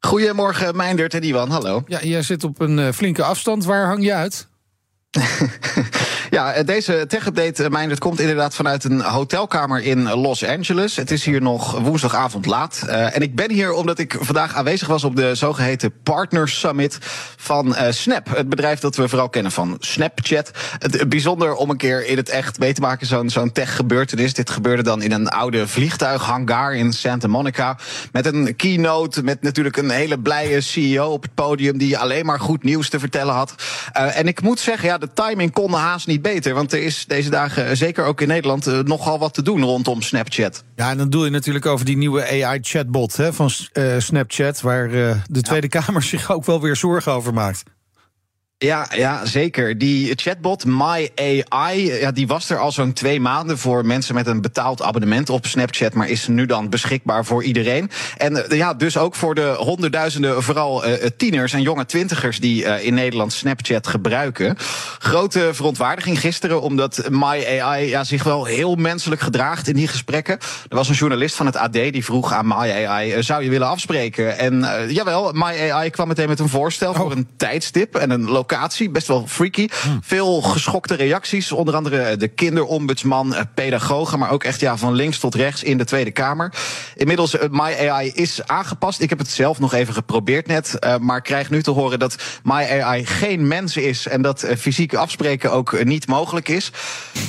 Goedemorgen, Meindert en Iwan. Hallo. Ja, jij zit op een uh, flinke afstand. Waar hang je uit? ja, eh, deze tech-update, uh, Meindert, komt inderdaad vanuit een hotelkamer in Los Angeles. Het is hier nog woensdagavond laat. Uh, en ik ben hier omdat ik vandaag aanwezig was op de zogeheten Partner Summit van Snap. Het bedrijf dat we vooral kennen van Snapchat. Het bijzonder om een keer in het echt mee te maken, zo'n zo'n tech-gebeurtenis. Dit gebeurde dan in een oude vliegtuighangar in Santa Monica. Met een keynote, met natuurlijk een hele blije CEO op het podium... die alleen maar goed nieuws te vertellen had. en ik moet zeggen, ja, de timing kon haast niet beter. Want er is deze dagen, eh, zeker ook in Nederland, uh, nogal wat te doen rondom Snapchat. Ja, en dan doe je natuurlijk over die nieuwe AI-chatbot van uh, Snapchat... waar de Tweede. Kamer zich ook wel weer zorgen over maakt. Ja, ja, zeker. Die chatbot My AI, ja, die was er al zo'n twee maanden voor mensen met een betaald abonnement op Snapchat, maar is nu dan beschikbaar voor iedereen. En ja, dus ook voor de honderdduizenden, vooral uh, tieners en jonge twintigers die uh, in Nederland Snapchat gebruiken. Grote verontwaardiging gisteren, omdat My AI ja, zich wel heel menselijk gedraagt in die gesprekken. Er was een journalist van het AD die vroeg aan My AI: zou je willen afspreken? En jawel, My AI kwam meteen met een voorstel oh. voor een tijdstip en een locatie locatie. Best wel freaky. Hmm. Veel geschokte reacties. Onder andere de kinderombudsman, eh, pedagogen. Maar ook echt ja, van links tot rechts in de Tweede Kamer. Inmiddels, uh, My AI is aangepast. Ik heb het zelf nog even geprobeerd net. Maar krijg nu te horen dat My AI geen mens is. En dat fysiek afspreken ook niet mogelijk is.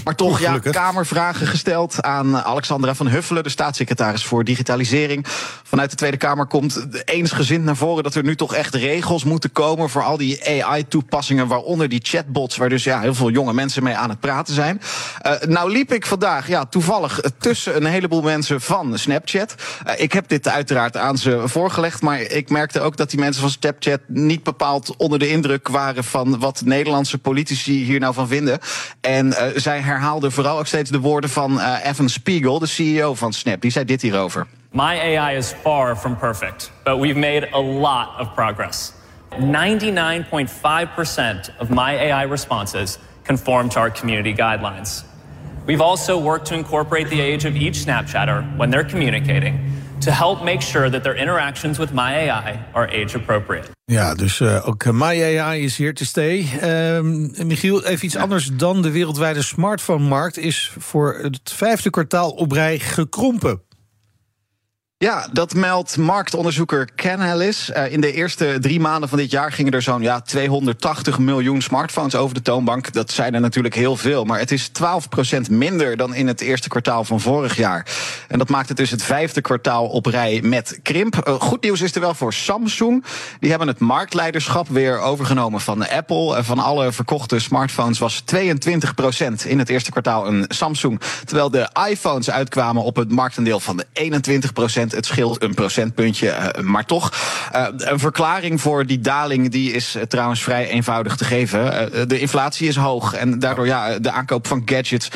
Maar toch, ja, Kamervragen gesteld aan Alexandra van Huffelen, de staatssecretaris voor Digitalisering. Vanuit de Tweede Kamer komt eensgezind naar voren dat er nu toch echt regels moeten komen voor al die AI-toepassingen toepassingen, waaronder die chatbots, waar dus ja, heel veel jonge mensen mee aan het praten zijn. Uh, nou liep ik vandaag ja, toevallig tussen een heleboel mensen van Snapchat. Uh, ik heb dit uiteraard aan ze voorgelegd, maar ik merkte ook dat die mensen van Snapchat niet bepaald onder de indruk waren van wat Nederlandse politici hier nou van vinden. En uh, zij herhaalden vooral ook steeds de woorden van Evan Spiegel, de CEO van Snap. Die zei dit hierover. My AI is far from perfect, but we've made a lot of progress. 99.5% of my AI responses conform to our community guidelines. We've also worked to incorporate the age of each Snapchatter when they're communicating to help make sure that their interactions with my AI are age appropriate. Ja, dus uh, ook My AI is here to stay. Uh, Michiel, even iets anders dan de wereldwijde smartphone-markt is voor het vijfde kwartaal op rij gekrompen. Ja, dat meldt marktonderzoeker Canalys. Uh, in de eerste drie maanden van dit jaar gingen er zo'n ja, 280 miljoen smartphones over de toonbank. Dat zijn er natuurlijk heel veel, maar het is 12% minder dan in het eerste kwartaal van vorig jaar. En dat maakt het dus het vijfde kwartaal op rij met krimp. Uh, goed nieuws is er wel voor Samsung. Die hebben het marktleiderschap weer overgenomen van Apple. Uh, van alle verkochte smartphones was 22% in het eerste kwartaal een Samsung. Terwijl de iPhones uitkwamen op het marktendeel van de 21%. Het scheelt een procentpuntje, uh, maar toch. Uh, een verklaring voor die daling die is uh, trouwens vrij eenvoudig te geven. de inflatie is hoog en daardoor ja, de aankoop van gadgets,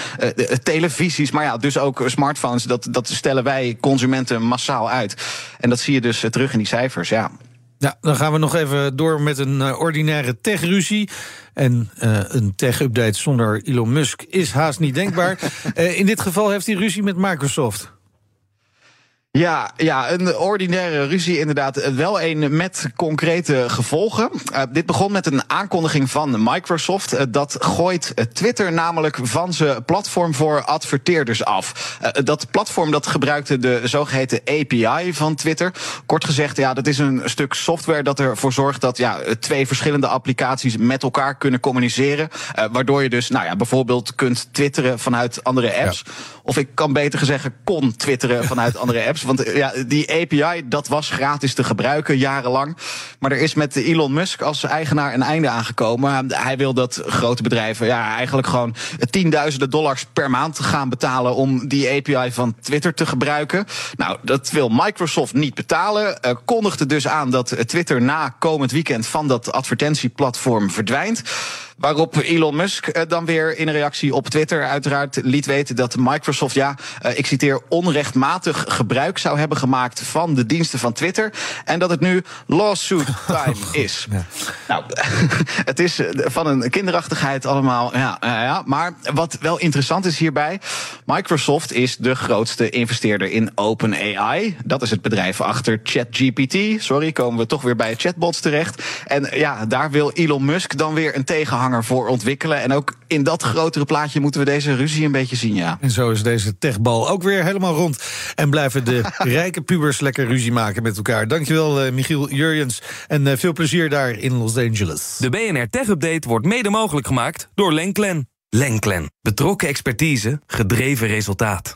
televisies, maar ja, dus ook smartphones. Dat, dat stellen wij consumenten massaal uit. En dat zie je dus terug in die cijfers, ja. Ja, dan gaan we nog even door met een ordinaire tech-ruzie. En uh, een tech-update zonder Elon Musk is haast niet denkbaar. uh, in dit geval heeft hij ruzie met Microsoft. Ja, ja, een ordinaire ruzie inderdaad. Wel een met concrete gevolgen. Uh, dit begon met een aankondiging van Microsoft. Uh, dat gooit Twitter namelijk van zijn platform voor adverteerders af. Uh, dat platform dat gebruikte de zogeheten API van Twitter. Kort gezegd, ja, dat is een stuk software dat ervoor zorgt dat ja, twee verschillende applicaties met elkaar kunnen communiceren. waardoor je dus nou ja, bijvoorbeeld kunt twitteren vanuit andere apps. Ja. Of ik kan beter gezegd kon twitteren vanuit andere apps. Want ja, die API, dat was gratis te gebruiken jarenlang. Maar er is met Elon Musk als eigenaar een einde aangekomen. Hij wil dat grote bedrijven ja, eigenlijk gewoon tienduizenden dollars per maand gaan betalen om die API van Twitter te gebruiken. Nou, dat wil Microsoft niet betalen. Uh, kondigde dus aan dat Twitter na komend weekend van dat advertentieplatform verdwijnt. Waarop Elon Musk eh, dan weer in een reactie op Twitter uiteraard liet weten dat Microsoft, ja, eh, ik citeer, onrechtmatig gebruik zou hebben gemaakt van de diensten van Twitter. En dat het nu lawsuit time is. Ja. Nou, het is eh, van een kinderachtigheid allemaal. Ja, ja, maar wat wel interessant is hierbij, Microsoft is de grootste investeerder in OpenAI. Dat is het bedrijf achter ChatGPT. Sorry, komen we toch weer bij chatbots terecht. En ja, daar wil Elon Musk dan weer een tegenhanger voor ontwikkelen. En ook in dat grotere plaatje moeten we deze ruzie een beetje zien, ja. En zo is deze techbal ook weer helemaal rond. En blijven de rijke pubers lekker ruzie maken met elkaar. Dankjewel, uh, Michiel Jurjens. En uh, veel plezier daar in Los Angeles. De BNR Tech Update wordt mede mogelijk gemaakt door Lenklen. Lenklen. Betrokken expertise, gedreven resultaat.